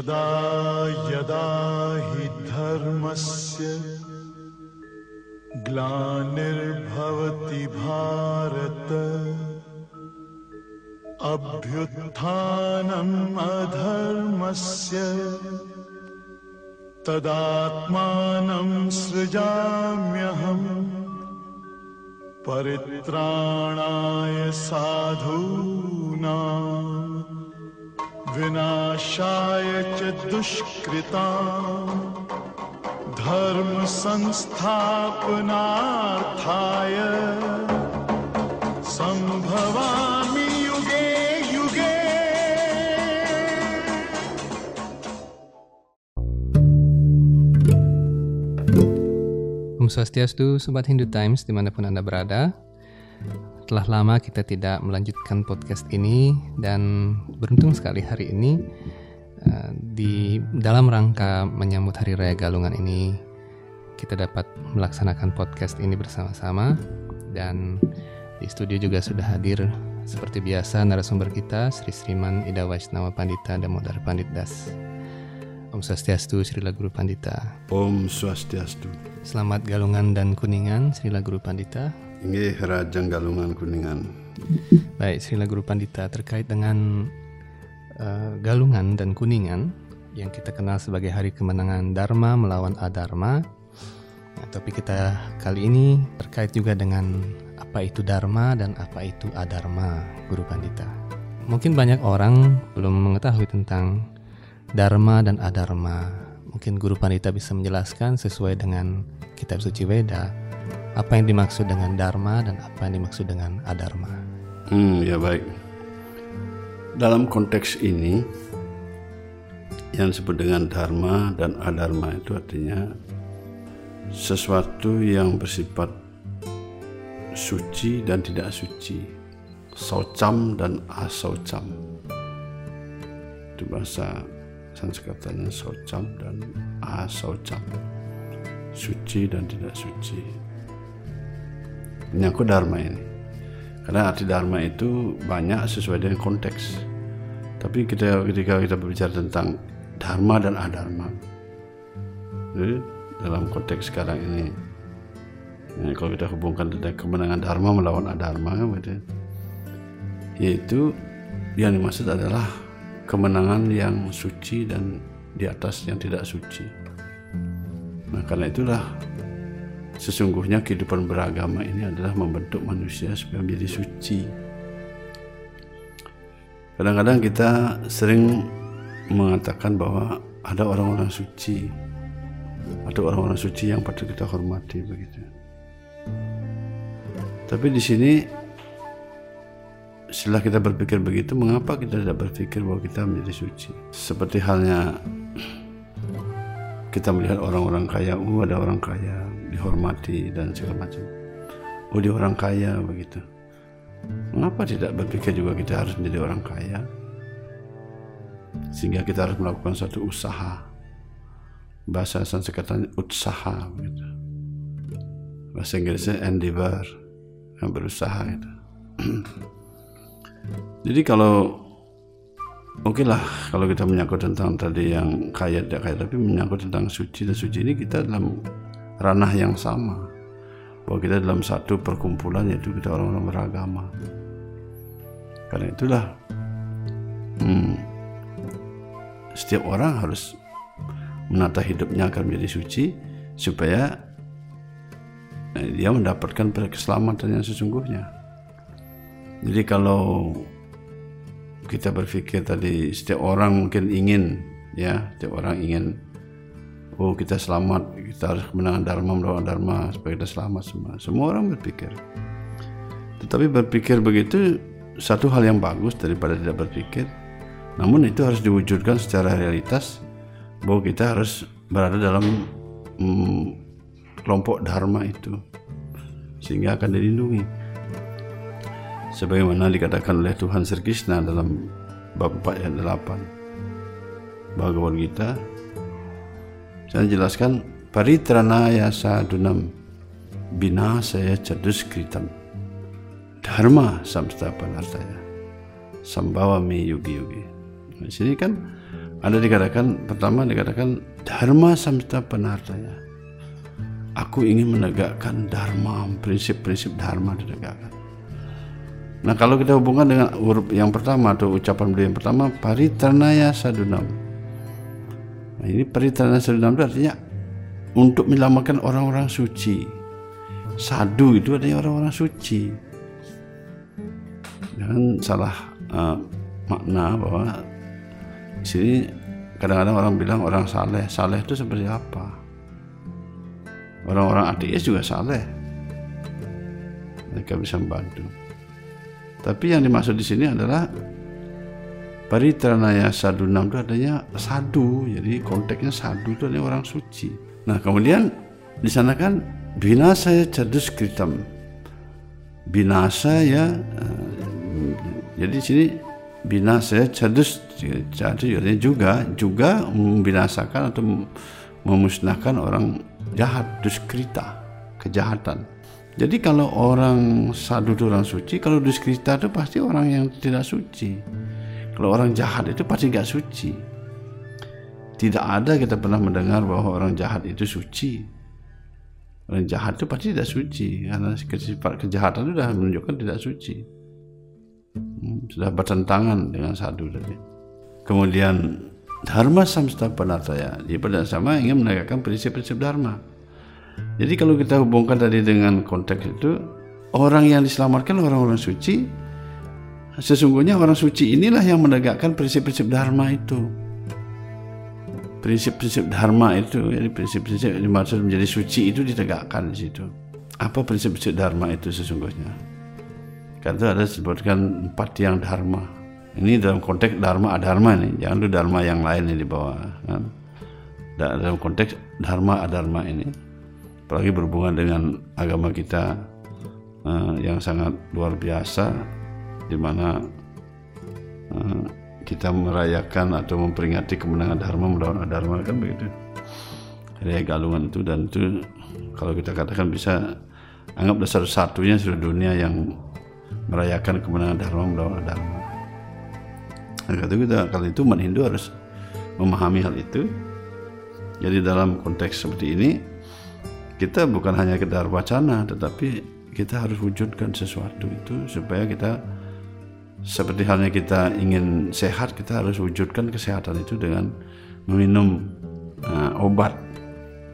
यदा यदा हि धर्मस्य ग्लानिर्भवति भारत अभ्युत्थानम् अधर्मस्य तदात्मानं सृजाम्यहम् परित्राणाय साधूनाम् विनाशाय च दुष्कृता धर्म संस्थापनार्थाय संभवामि युगे युगे Om Swastiastu, Sobat Hindu Times dimanapun Anda berada. Telah lama kita tidak melanjutkan podcast ini dan beruntung sekali hari ini eh, di dalam rangka menyambut Hari Raya Galungan ini kita dapat melaksanakan podcast ini bersama-sama dan di studio juga sudah hadir seperti biasa narasumber kita Sri Sriman Ida Vaisnawa Pandita Damodar Pandit Das. Om Swastiastu, Srila Guru Pandita. Om Swastiastu. Selamat Galungan dan Kuningan, Srila Guru Pandita. Inggih Rajang Galungan Kuningan. Baik, Srila Guru Pandita terkait dengan uh, Galungan dan Kuningan yang kita kenal sebagai Hari Kemenangan Dharma melawan Adharma. Nah, topik kita kali ini terkait juga dengan apa itu Dharma dan apa itu Adharma, Guru Pandita. Mungkin banyak orang belum mengetahui tentang Dharma dan Adharma. Mungkin Guru Pandita bisa menjelaskan sesuai dengan kitab suci Weda apa yang dimaksud dengan Dharma dan apa yang dimaksud dengan Adharma. Hmm, ya baik. Dalam konteks ini yang disebut dengan dharma dan adharma itu artinya sesuatu yang bersifat suci dan tidak suci, saucam dan asaucam. Itu bahasa Sanskertanya saucam dan asaucam, suci dan tidak suci. Menyangkut dharma ini. Karena arti dharma itu banyak sesuai dengan konteks. Tapi kita ketika kita berbicara tentang dharma dan adharma, jadi dalam konteks sekarang ini, ya, kalau kita hubungkan tentang kemenangan dharma melawan adharma, gitu, yaitu yang dimaksud adalah kemenangan yang suci dan di atas yang tidak suci. Nah, karena itulah sesungguhnya kehidupan beragama ini adalah membentuk manusia supaya menjadi suci. Kadang-kadang kita sering mengatakan bahwa ada orang-orang suci, ada orang-orang suci yang patut kita hormati begitu. Tapi di sini setelah kita berpikir begitu, mengapa kita tidak berpikir bahwa kita menjadi suci? Seperti halnya kita melihat orang-orang kaya, oh ada orang kaya dihormati dan segala macam. Oh dia orang kaya begitu. Mengapa tidak berpikir juga kita harus menjadi orang kaya? Sehingga kita harus melakukan suatu usaha. Bahasa Sanskertanya usaha begitu. Bahasa Inggrisnya endeavor, yang berusaha itu. Jadi kalau oke lah kalau kita menyangkut tentang tadi yang kaya tidak kaya, tapi menyangkut tentang suci dan suci ini kita dalam ranah yang sama. Bahwa kita dalam satu perkumpulan yaitu kita orang-orang beragama. Karena itulah hmm, setiap orang harus menata hidupnya agar menjadi suci supaya eh, dia mendapatkan keselamatan yang sesungguhnya. Jadi kalau kita berpikir tadi setiap orang mungkin ingin ya setiap orang ingin oh kita selamat. Kita harus kemenangan dharma melawan dharma supaya kita selamat semua. Semua orang berpikir. Tetapi berpikir begitu satu hal yang bagus daripada tidak berpikir namun itu harus diwujudkan secara realitas bahwa kita harus berada dalam hmm, kelompok dharma itu sehingga akan dilindungi. Sebagaimana dikatakan oleh Tuhan Sri Krishna dalam bab 4 ayat 8 Bhagavad Gita saya jelaskan paritranaya sadunam binasaya chaduskritam dharma samstapanartaya sambawami yugi yugi. Di sini kan ada dikatakan pertama dikatakan dharma samsta penartaya aku ingin menegakkan dharma prinsip-prinsip dharma ditegakkan. Nah kalau kita hubungkan dengan huruf yang pertama atau ucapan beliau yang pertama paritranaya sadunam nah ini sadunam itu artinya untuk menyelamatkan orang-orang suci. Sadu itu artinya orang-orang suci. Jangan salah uh, makna bahwa di sini kadang-kadang orang bilang orang saleh. Saleh itu seperti apa? Orang-orang ateis juga saleh. Mereka bisa membantu. Tapi yang dimaksud di sini adalah paritranaya sadunam itu adanya sadu. Jadi konteksnya sadu itu adalah orang suci. Nah kemudian di sana kan binasa cerdus kritam. Binasa ya eh, jadi di sini binasa cerdus artinya juga juga membinasakan atau memusnahkan orang jahat duskrita kejahatan. Jadi kalau orang sadu itu orang suci kalau duskrita itu pasti orang yang tidak suci kalau orang jahat itu pasti gak suci tidak ada kita pernah mendengar bahwa orang jahat itu suci orang jahat itu pasti tidak suci karena sifat kejahatan itu sudah menunjukkan tidak suci Hmm, sudah bertentangan dengan sadu tadi. Kemudian Dharma samsta panataya. Jadi pada sama ingin menegakkan prinsip-prinsip Dharma. Jadi kalau kita hubungkan tadi dengan konteks itu, orang yang diselamatkan orang-orang suci, sesungguhnya orang suci inilah yang menegakkan prinsip-prinsip Dharma itu. Prinsip-prinsip Dharma itu, jadi prinsip-prinsip yang dimaksud menjadi suci itu ditegakkan di situ. Apa prinsip-prinsip Dharma itu sesungguhnya? Kata ada sebutkan empat yang dharma. Ini dalam konteks dharma adharma ini, jangan lu dharma yang lain di bawah. Kan? Dalam konteks dharma adharma ini, apalagi berhubungan dengan agama kita uh, yang sangat luar biasa, di mana uh, kita merayakan atau memperingati kemenangan dharma melawan adharma kan begitu. Hari galungan itu dan itu kalau kita katakan bisa anggap dasar satunya seluruh dunia yang merayakan kemenangan Dharma melawan Dharma. Nah, kata kita kalau itu umat Hindu harus memahami hal itu. Jadi dalam konteks seperti ini kita bukan hanya kedar wacana, tetapi kita harus wujudkan sesuatu itu supaya kita seperti halnya kita ingin sehat, kita harus wujudkan kesehatan itu dengan meminum uh, obat,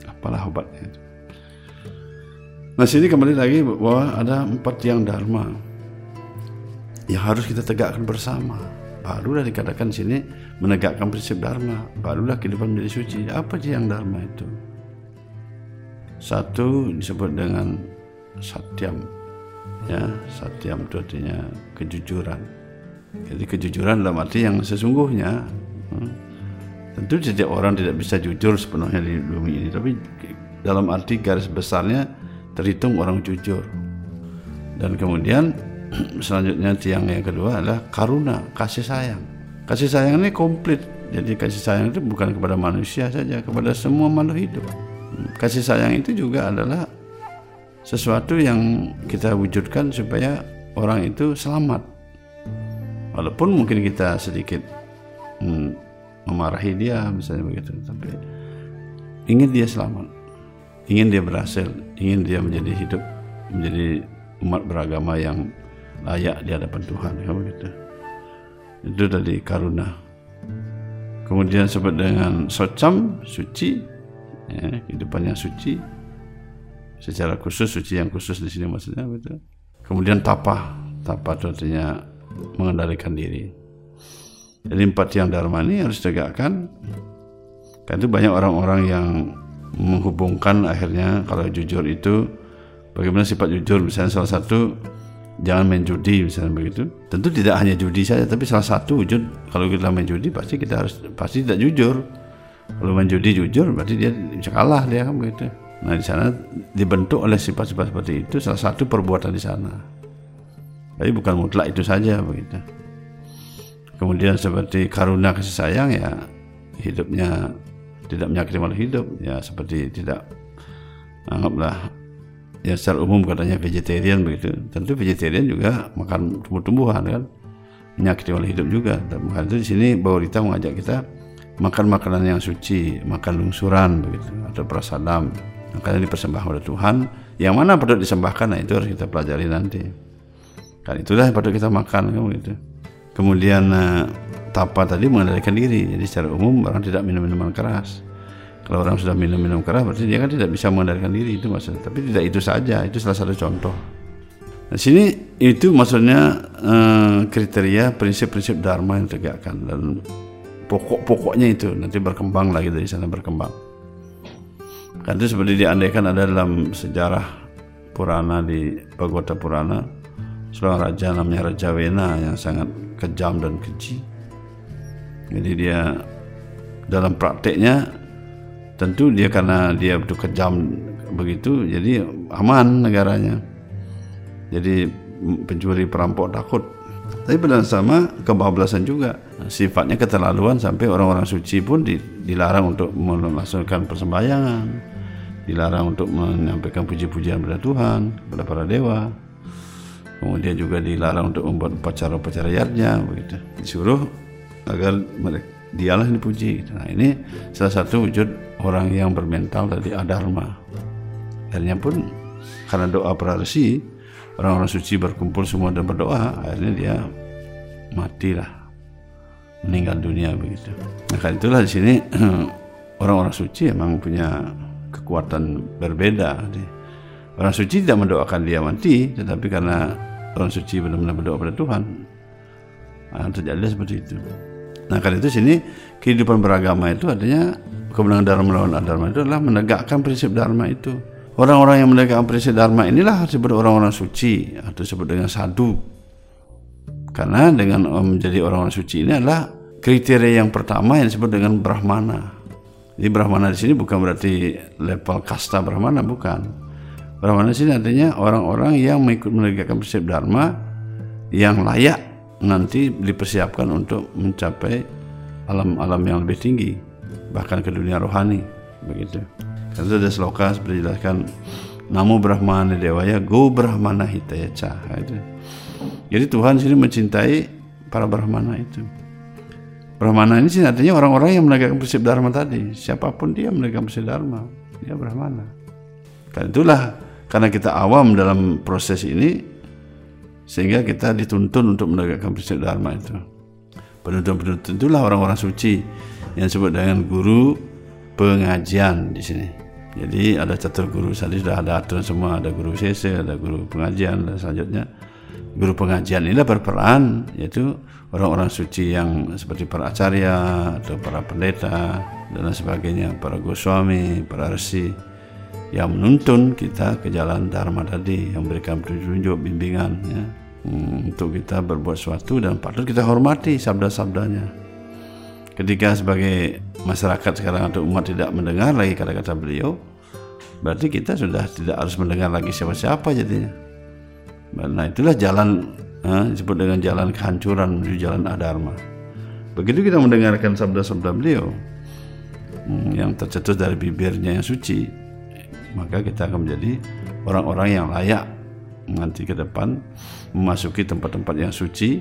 apalah obatnya itu. Nah sini kembali lagi bahwa ada empat yang dharma yang harus kita tegakkan bersama. Barulah dikatakan sini menegakkan prinsip dharma. Barulah kehidupan menjadi suci. Apa sih yang dharma itu? Satu disebut dengan satyam. Ya, satyam itu artinya kejujuran. Jadi kejujuran dalam arti yang sesungguhnya. Hmm. Tentu setiap orang tidak bisa jujur sepenuhnya di bumi ini, tapi dalam arti garis besarnya terhitung orang jujur. Dan kemudian selanjutnya tiang yang kedua adalah karuna kasih sayang kasih sayang ini komplit jadi kasih sayang itu bukan kepada manusia saja kepada semua makhluk hidup kasih sayang itu juga adalah sesuatu yang kita wujudkan supaya orang itu selamat. Walaupun mungkin kita sedikit hmm, memarahi dia misalnya begitu tapi ingin dia selamat. Ingin dia berhasil ingin dia menjadi hidup menjadi umat beragama yang layak di hadapan Tuhan ya begitu. Itu dari karuna. Kemudian sebut dengan socam suci ya, kehidupan yang suci secara khusus suci yang khusus di sini maksudnya betul kemudian tapa tapa itu artinya mengendalikan diri. Jadi empat yang dharma ini harus tegakkan. Kan itu banyak orang-orang yang menghubungkan akhirnya kalau jujur itu bagaimana sifat jujur. Misalnya salah satu jangan main judi misalnya begitu. Tentu tidak hanya judi saja tapi salah satu wujud kalau kita main judi pasti kita harus pasti tidak jujur. Kalau main judi jujur berarti dia bisa kalah dia kan begitu nah di sana dibentuk oleh sifat-sifat seperti itu salah satu perbuatan di sana. Tapi bukan mutlak itu saja begitu. Kemudian seperti karuna kasih sayang ya hidupnya tidak menyakiti malu hidup ya seperti tidak anggaplah ya secara umum katanya vegetarian begitu. Tentu vegetarian juga makan tumbuh-tumbuhan kan? Menyakiti oleh hidup juga. Dan itu di sini bahwa kita mengajak kita makan makanan yang suci, makan lungsuran begitu atau prasadam. Makanan dipersembahkan oleh Tuhan. Yang mana patut disembahkan, nah itu harus kita pelajari nanti. Kan itulah yang patut kita makan kan begitu. Kemudian eh, tapa tadi mengendalikan diri. Jadi secara umum orang tidak minum minuman keras. Kalau orang sudah minum minum keras berarti dia kan tidak bisa mengendalikan diri itu maksudnya. Tapi tidak itu saja, itu salah satu contoh. Nah, sini itu maksudnya eh, kriteria prinsip-prinsip dharma yang ditegakkan dan pokok-pokoknya itu nanti berkembang lagi dari sana berkembang. Kan itu seperti diandaikan ada dalam sejarah Purana di Bhagavata Purana seorang raja namanya Raja Wena yang sangat kejam dan keji. Jadi dia dalam prakteknya tentu dia karena dia betul kejam begitu jadi aman negaranya. Jadi pencuri perampok takut. Tapi pada sama kebablasan juga sifatnya keterlaluan sampai orang-orang suci pun dilarang untuk melaksanakan persembahyangan, dilarang untuk menyampaikan puji-pujian kepada Tuhan, kepada para dewa. Kemudian juga dilarang untuk membuat upacara-upacara yatnya begitu. Disuruh agar mereka dialah yang dipuji. Nah, ini salah satu wujud orang yang bermental tadi adharma. Akhirnya pun karena doa para resi, orang-orang suci berkumpul semua dan berdoa, akhirnya dia matilah meninggal dunia begitu. Nah, karena itulah di sini orang-orang suci memang punya kekuatan berbeda. Orang suci tidak mendoakan dia mati, tetapi karena orang suci benar-benar berdoa pada Tuhan, nah, terjadi seperti itu. Nah karena itu sini kehidupan beragama itu artinya kemenangan dharma melawan adharma itu adalah menegakkan prinsip dharma itu. Orang-orang yang menegakkan prinsip dharma inilah disebut orang-orang suci atau disebut dengan sadu. Karena dengan menjadi orang-orang suci ini adalah kriteria yang pertama yang disebut dengan brahmana. Jadi brahmana di sini bukan berarti level kasta brahmana bukan. Brahmana di sini artinya orang-orang yang mengikut menegakkan prinsip dharma yang layak nanti dipersiapkan untuk mencapai alam-alam yang lebih tinggi bahkan ke dunia rohani begitu. Karena itu ada sloka seperti dijelaskan namo brahmana dewaya go brahmana hitaya ca itu. Jadi Tuhan sini mencintai para brahmana itu brahmana ini sih artinya orang-orang yang menegakkan prinsip dharma tadi siapa pun dia menegakkan prinsip dharma dia brahmana karena itulah karena kita awam dalam proses ini sehingga kita dituntun untuk menegakkan prinsip dharma itu. Penuntun-penuntun itulah orang-orang suci yang disebut dengan guru pengajian di sini. Jadi ada catur guru, tadi sudah ada aturan semua, ada guru CC, ada guru pengajian, dan selanjutnya guru pengajian ini berperan yaitu orang-orang suci yang seperti para acarya atau para pendeta dan sebagainya, para goswami, para resi yang menuntun kita ke jalan dharma tadi yang memberikan petunjuk bimbingan ya, hmm, untuk kita berbuat sesuatu dan patut kita hormati sabda-sabdanya. Ketika sebagai masyarakat sekarang atau umat tidak mendengar lagi kata-kata beliau berarti kita sudah tidak harus mendengar lagi siapa-siapa jadinya nah itulah jalan eh, disebut dengan jalan kehancuran menuju jalan adharma. Begitu kita mendengarkan sabda-sabda beliau hmm, yang tercetus dari bibirnya yang suci maka kita akan menjadi orang-orang yang layak nanti ke depan memasuki tempat-tempat yang suci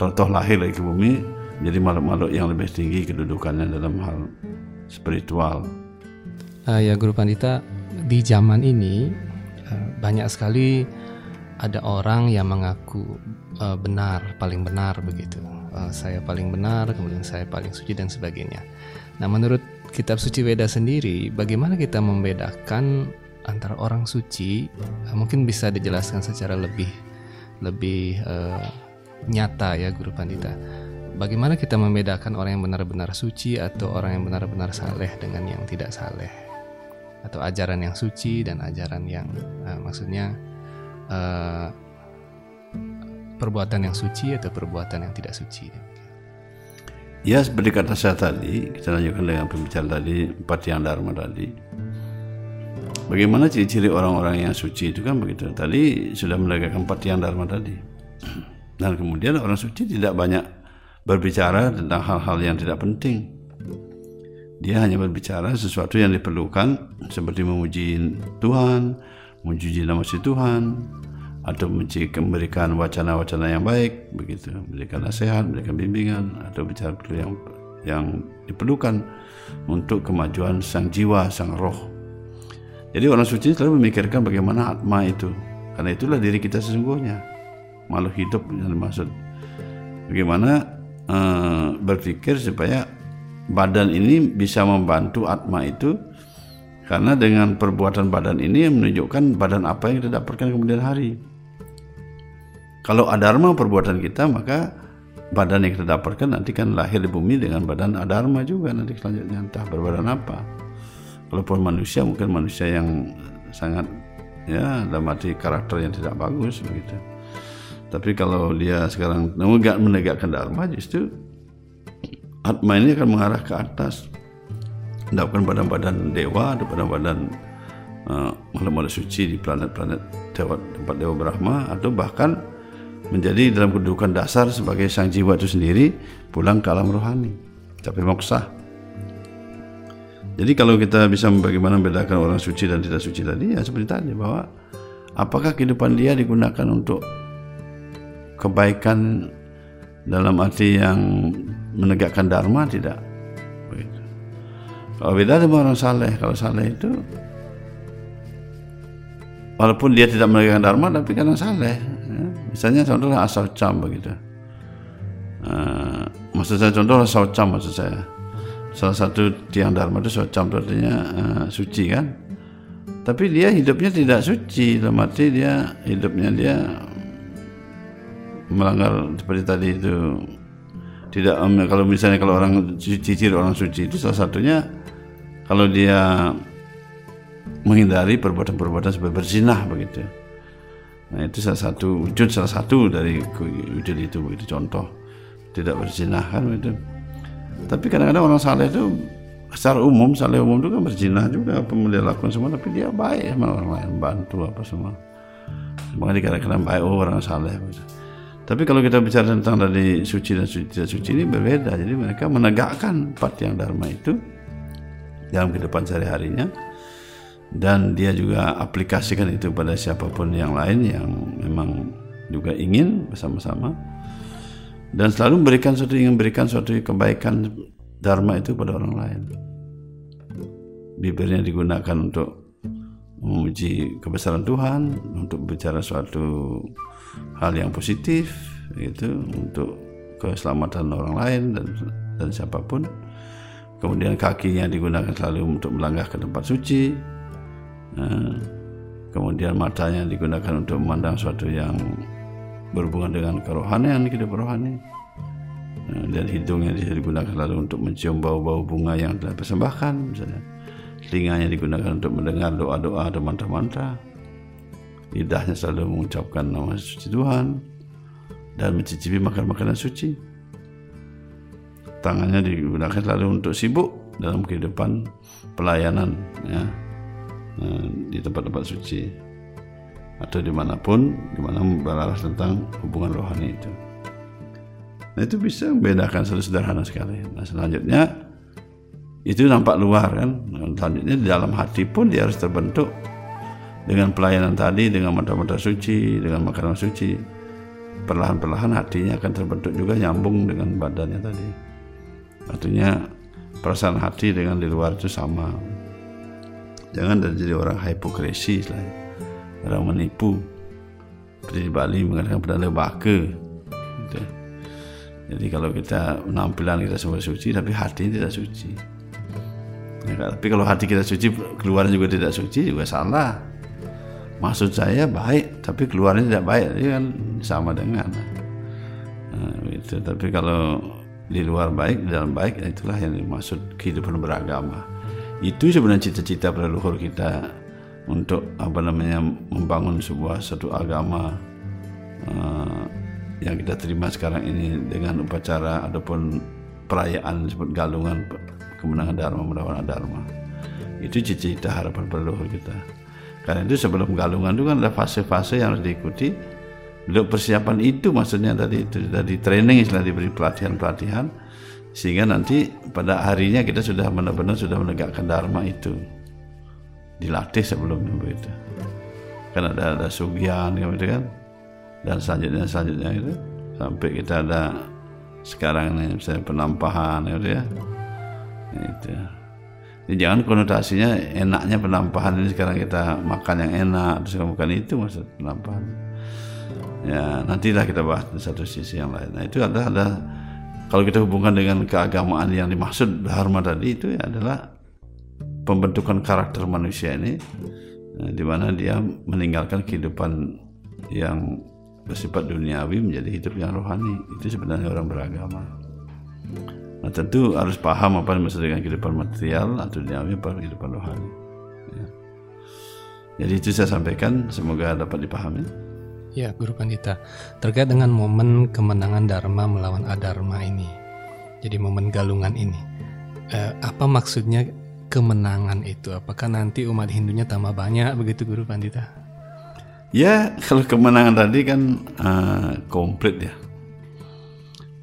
toh lahir ke bumi jadi makhluk-makhluk yang lebih tinggi kedudukannya dalam hal spiritual. Uh, ya Guru Pandita di zaman ini uh, banyak sekali ada orang yang mengaku uh, benar paling benar begitu uh, saya paling benar kemudian saya paling suci dan sebagainya nah menurut kitab suci Weda sendiri, bagaimana kita membedakan antara orang suci? Eh, mungkin bisa dijelaskan secara lebih lebih uh, nyata ya, Guru Pandita. Bagaimana kita membedakan orang yang benar-benar suci atau orang yang benar-benar saleh dengan yang tidak saleh? Atau ajaran yang suci dan ajaran yang uh, maksudnya uh, perbuatan yang suci atau perbuatan yang tidak suci? Ya seperti kata saya tadi, kita lanjutkan dengan pembicaraan tadi, empat yang dharma tadi. Bagaimana ciri-ciri orang-orang yang suci itu kan begitu. Tadi sudah menegakkan empat yang dharma tadi. Dan kemudian orang suci tidak banyak berbicara tentang hal-hal yang tidak penting. Dia hanya berbicara sesuatu yang diperlukan seperti memuji Tuhan, memuji nama si Tuhan, atau memberikan wacana-wacana yang baik begitu memberikan nasihat memberikan bimbingan atau bicara yang yang diperlukan untuk kemajuan sang jiwa, sang roh. Jadi orang suci selalu memikirkan bagaimana atma itu. Karena itulah diri kita sesungguhnya. Makhluk hidup yang dimaksud. Bagaimana uh, berpikir supaya badan ini bisa membantu atma itu karena dengan perbuatan badan ini menunjukkan badan apa yang kita dapatkan kemudian hari. Kalau adharma perbuatan kita maka badan yang kita dapatkan nanti kan lahir di bumi dengan badan adharma juga nanti selanjutnya entah berbadan apa. Kalaupun manusia mungkin manusia yang sangat ya dalam arti karakter yang tidak bagus begitu. Tapi kalau dia sekarang menegak menegakkan dharma justru atma ini akan mengarah ke atas. Mendapatkan badan-badan dewa, ada badan-badan uh, makhluk-makhluk suci di planet-planet dewa, tempat dewa Brahma atau bahkan menjadi dalam kedudukan dasar sebagai sang jiwa itu sendiri pulang ke alam rohani, capai moksa. Jadi kalau kita bisa bagaimana membedakan orang suci dan tidak suci tadi ya seperti tadi bahwa apakah kehidupan dia digunakan untuk kebaikan dalam arti yang menegakkan dharma? Tidak beda dengan orang saleh, kalau saleh itu walaupun dia tidak menegakkan dharma tapi karena saleh. Ya. Misalnya contohnya asal cam begitu. Uh, maksud saya contoh asal cam maksud saya salah satu tiang dharma itu socam itu artinya uh, suci kan tapi dia hidupnya tidak suci dalam arti dia hidupnya dia melanggar seperti tadi itu tidak kalau misalnya kalau orang cicir orang suci itu salah satunya kalau dia menghindari perbuatan-perbuatan seperti berzinah begitu. Nah itu salah satu wujud salah satu dari wujud itu begitu contoh. Tidak berzinah kan itu. Tapi kadang-kadang orang saleh itu secara umum saleh umum itu kan berzina juga apa dia lakukan semua tapi dia baik sama orang lain bantu apa semua. Makanya dikatakan baik oh, orang saleh tapi kalau kita bicara tentang dari suci dan suci tidak suci ini berbeda. Jadi mereka menegakkan empat yang dharma itu dalam kehidupan sehari-harinya dan dia juga aplikasikan itu pada siapa pun yang lain yang memang juga ingin bersama-sama dan selalu memberikan suatu ingin memberikan suatu kebaikan dharma itu pada orang lain. Bibirnya digunakan untuk memuji kebesaran Tuhan, untuk bicara suatu hal yang positif, itu untuk keselamatan orang lain dan dan siapa pun. Kemudian kakinya digunakan selalu untuk melangkah ke tempat suci. Kemudian matanya digunakan untuk memandang suatu yang berhubungan dengan kerohanian hidup rohani. Dan hidungnya digunakan lalu untuk mencium bau-bau bunga yang telah persembahkan misalnya. Telinganya digunakan untuk mendengar doa-doa atau mantra-mantra lidahnya selalu mengucapkan nama suci Tuhan dan mencicipi makan-makanan suci tangannya digunakan selalu untuk sibuk dalam kehidupan pelayanan ya nah, di tempat-tempat suci. Atau di mana pun di mana membahas tentang hubungan rohani itu. Nah itu bisa membedakan satu sederhana sekali. Nah selanjutnya itu nampak luar kan? Nah, selanjutnya di dalam hati pun dia harus terbentuk dengan pelayanan tadi dengan mata-mata suci dengan makanan suci. Perlahan-perlahan hatinya akan terbentuk juga nyambung dengan badannya tadi artinya perasaan hati dengan di luar itu sama. Jangan jadi orang hipokresi lah orang menipu. Di Bali mengatakan pada baka. Gitu. jadi kalau kita penampilan kita semua suci tapi hati tidak suci. Ya, tapi kalau hati kita suci keluar juga tidak suci juga salah. Maksud saya baik tapi keluarnya tidak baik. Itu kan sama dengan nah, gitu. tapi kalau di luar baik di dalam baik itulah yang dimaksud kehidupan beragama. Itu sebenarnya cita-cita pada leluhur kita untuk apa namanya membangun sebuah satu agama uh, yang kita terima sekarang ini dengan upacara ataupun perayaan disebut galungan kemenangan dharma melawan dharma. Itu cita-cita harapan leluhur kita. Karena itu sebelum galungan itu kan ada fase-fase yang harus diikuti untuk persiapan itu maksudnya tadi itu dari training istilah diberi pelatihan-pelatihan sehingga nanti pada harinya kita sudah benar-benar sudah menegakkan dharma itu. Dilatih sebelumnya begitu. Kan ada ada sugihan gitu kan? Dan selanjutnya selanjutnya itu sampai kita ada sekarang ini misalnya penampahan gitu ya. Itu. Jadi jangan konotasinya enaknya penampahan ini sekarang kita makan yang enak terus bukan itu maksud penampahan ya nantilah kita bahas di satu sisi yang lain. Nah itu ada ada kalau kita hubungkan dengan keagamaan yang dimaksud dharma tadi itu ya adalah pembentukan karakter manusia ini eh, di mana dia meninggalkan kehidupan yang bersifat duniawi menjadi hidup yang rohani. Itu sebenarnya orang beragama. Nah tentu harus paham apa yang maksud dengan kehidupan material atau duniawi apa kehidupan rohani. Ya. jadi itu saya sampaikan semoga dapat dipahami Ya, Guru Pandita. Terkait dengan momen kemenangan Dharma melawan Adharma ini. Jadi momen galungan ini. Eh, apa maksudnya kemenangan itu? Apakah nanti umat Hindunya tambah banyak begitu Guru Pandita? Ya, kalau kemenangan tadi kan uh, komplit ya.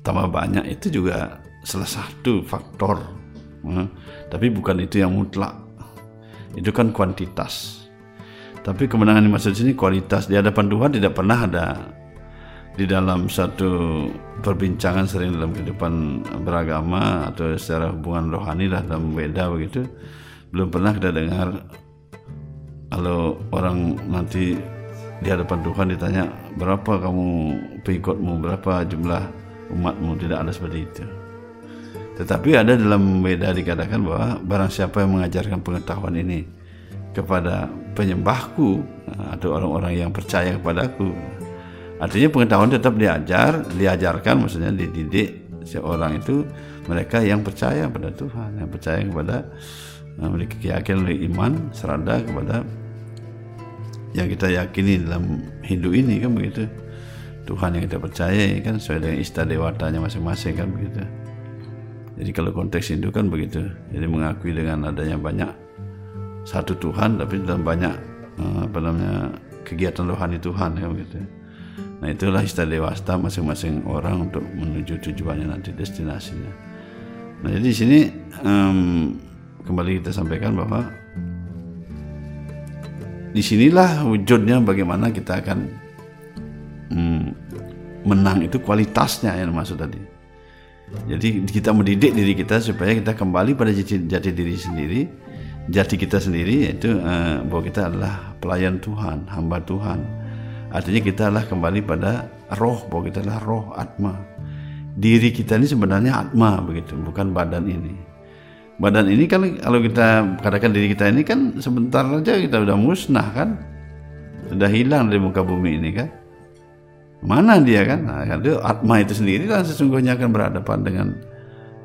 Tambah banyak itu juga salah satu faktor. Uh, tapi bukan itu yang mutlak. Itu kan kuantitas. Tapi kemenangan yang dimaksud sini kualitas di hadapan Tuhan tidak pernah ada di dalam satu perbincangan sering dalam kehidupan beragama atau secara hubungan rohani lah dalam beda begitu. Belum pernah kita dengar kalau orang nanti di hadapan Tuhan ditanya berapa kamu pengikutmu? Berapa jumlah umatmu? Tidak ada seperti itu. Tetapi ada dalam beda dikatakan bahwa barang siapa yang mengajarkan pengetahuan ini kepada penyembahku atau orang-orang yang percaya kepadaku. Artinya pengetahuan tetap diajar, diajarkan maksudnya dididik seorang itu mereka yang percaya pada Tuhan, yang percaya kepada memiliki keyakinan oleh iman serada kepada yang kita yakini dalam Hindu ini kan begitu. Tuhan yang kita percaya kan sesuai dengan istadewatanya masing-masing kan begitu. Jadi kalau konteks Hindu kan begitu. Jadi mengakui dengan adanya banyak satu Tuhan tapi dalam banyak uh, apa namanya kegiatan rohani Tuhan ya begitu. Nah itulah istilah dewasa masing-masing orang untuk menuju tujuannya nanti destinasinya. Nah jadi di sini um, kembali kita sampaikan bahwa di sinilah wujudnya bagaimana kita akan um, menang itu kualitasnya yang maksud tadi. Jadi kita mendidik diri kita supaya kita kembali pada jati diri sendiri jati kita sendiri yaitu uh, bahwa kita adalah pelayan Tuhan, hamba Tuhan. Artinya kita adalah kembali pada roh, bahwa kita adalah roh atma. Diri kita ini sebenarnya atma begitu, bukan badan ini. Badan ini kan kalau kita katakan diri kita ini kan sebentar saja kita sudah musnah kan, sudah hilang dari muka bumi ini kan. Mana dia kan? Nah, itu atma itu sendiri kan sesungguhnya akan berhadapan dengan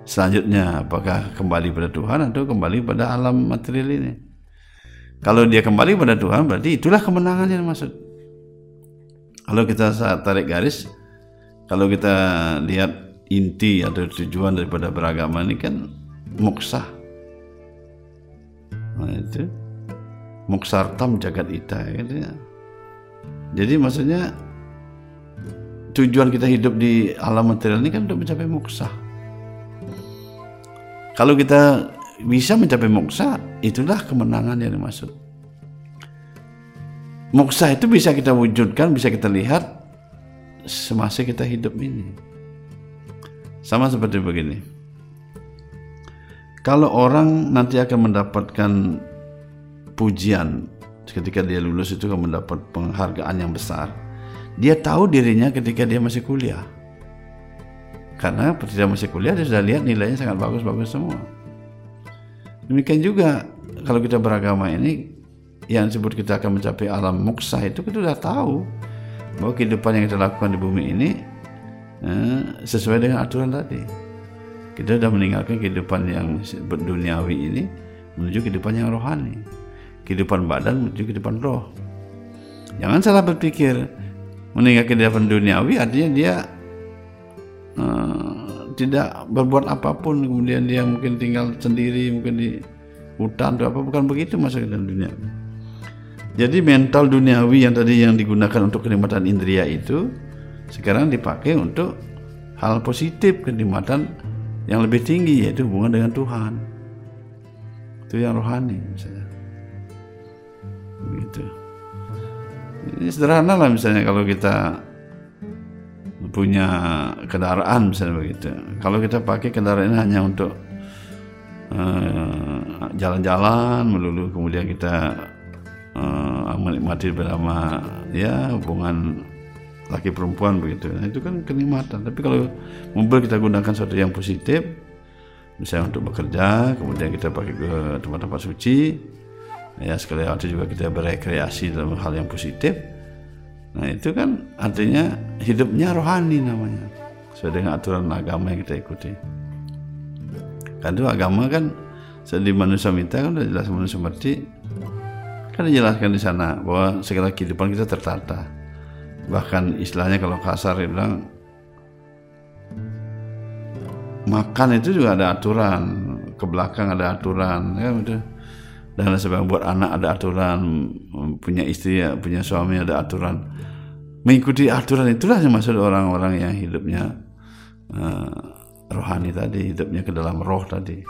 selanjutnya apakah kembali pada Tuhan atau kembali pada alam material ini? Kalau dia kembali pada Tuhan berarti itulah kemenangan yang maksud kalau kita saat tarik garis kalau kita lihat inti atau tujuan daripada beragama ini kan moksa nah itu. Moksartam jagat ita gitu ya. jadi maksudnya tujuan kita hidup di alam material ini kan untuk mencapai moksa kalau kita bisa mencapai moksa, itulah kemenangan yang dimaksud. Moksa itu bisa kita wujudkan, bisa kita lihat semasa kita hidup ini. Sama seperti begini. Kalau orang nanti akan mendapatkan pujian ketika dia lulus itu akan mendapat penghargaan yang besar. Dia tahu dirinya ketika dia masih kuliah karena ketika masih kuliah dia sudah lihat nilainya sangat bagus-bagus semua. Demikian juga kalau kita beragama ini yang disebut kita akan mencapai alam muksa itu kita sudah tahu bahwa kehidupan yang kita lakukan di bumi ini eh, sesuai dengan aturan tadi. Kita sudah meninggalkan kehidupan yang duniawi ini menuju kehidupan yang rohani. Kehidupan badan menuju kehidupan roh. Jangan salah berpikir meninggalkan kehidupan duniawi artinya dia tidak berbuat apa pun kemudian dia mungkin tinggal sendiri mungkin di hutan atau apa bukan begitu masa dalam dunia. Jadi mental duniawi yang tadi yang digunakan untuk kenikmatan indria itu sekarang dipakai untuk hal positif kenikmatan yang lebih tinggi yaitu hubungan dengan Tuhan. Itu yang rohani misalnya. Begitu. Ini sederhana lah misalnya kalau kita punya kendaraan misalnya begitu. Kalau kita pakai kendaraan ini hanya untuk eh, jalan-jalan melulu, kemudian kita eh, menikmati bersama ya hubungan laki perempuan begitu. Nah, itu kan kenikmatan. Tapi kalau mobil kita gunakan sesuatu yang positif, misalnya untuk bekerja, kemudian kita pakai ke tempat-tempat suci, ya sekali waktu juga kita berekreasi dalam hal yang positif. Nah itu kan artinya hidupnya rohani namanya, sesuai dengan aturan agama yang kita ikuti. Kan itu agama kan di manusia minta kan sudah jelas manusia mati. Kan dijelaskan di sana bahwa segala kehidupan kita tertata. Bahkan istilahnya kalau kasar dia bilang makan itu juga ada aturan. Ke belakang ada aturan. Ya udah dan sebab buat anak ada aturan punya istri ya, punya suami ada aturan. Mengikuti aturan itulah yang maksud orang-orang yang hidupnya uh, rohani tadi hidupnya ke dalam roh tadi.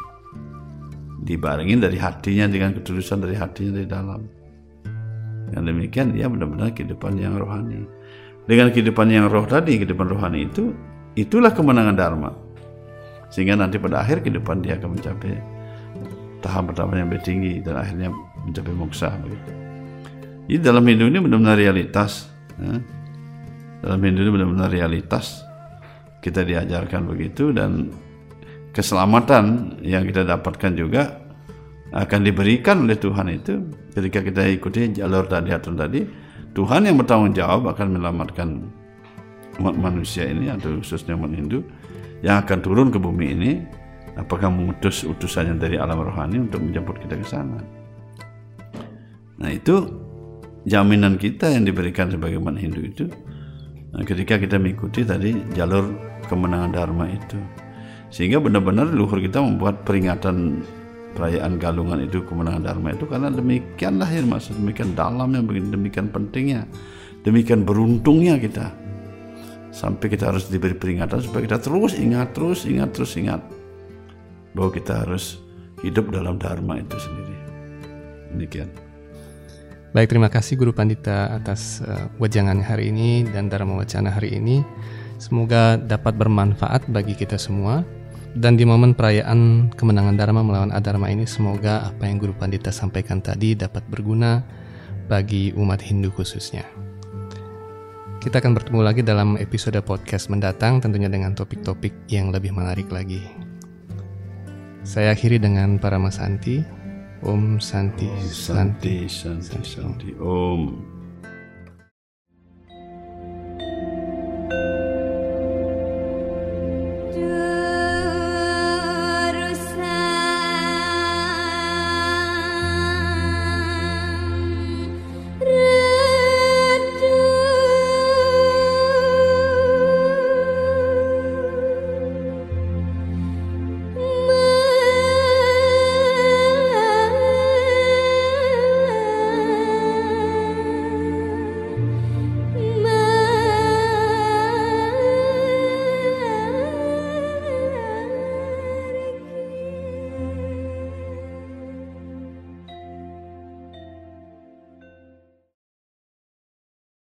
Dibarengin dari hatinya dengan ketulusan dari hatinya dari dalam. Yang demikian dia benar-benar kehidupan yang rohani. Dengan kehidupan yang roh tadi kehidupan rohani itu itulah kemenangan dharma. Sehingga nanti pada akhir kehidupan dia akan mencapai tahap pertama yang lebih tinggi dan akhirnya mencapai moksa begitu. Jadi dalam hidup ini benar-benar realitas. Ya. Dalam hidup ini benar-benar realitas. Kita diajarkan begitu dan keselamatan yang kita dapatkan juga akan diberikan oleh Tuhan itu ketika kita ikuti jalur tadi aturan tadi Tuhan yang bertanggung jawab akan menyelamatkan umat manusia ini atau khususnya umat Hindu yang akan turun ke bumi ini apakah mengutus utusannya dari alam rohani untuk menjemput kita ke sana. Nah itu jaminan kita yang diberikan sebagai umat Hindu itu nah, ketika kita mengikuti tadi jalur kemenangan Dharma itu. Sehingga benar-benar luhur kita membuat peringatan perayaan galungan itu kemenangan Dharma itu karena demikian lahir maksud demikian dalamnya demikian pentingnya demikian beruntungnya kita sampai kita harus diberi peringatan supaya kita terus ingat terus ingat terus ingat bahwa kita harus hidup dalam dharma itu sendiri. Demikian. Baik, terima kasih Guru Pandita atas uh, wajangan hari ini dan Dharma Wacana hari ini. Semoga dapat bermanfaat bagi kita semua. Dan di momen perayaan kemenangan Dharma melawan Adharma ini, semoga apa yang Guru Pandita sampaikan tadi dapat berguna bagi umat Hindu khususnya. Kita akan bertemu lagi dalam episode podcast mendatang, tentunya dengan topik-topik yang lebih menarik lagi. Saya akhiri dengan para Santi. Om Santi, Santi, Santi, Santi. Om.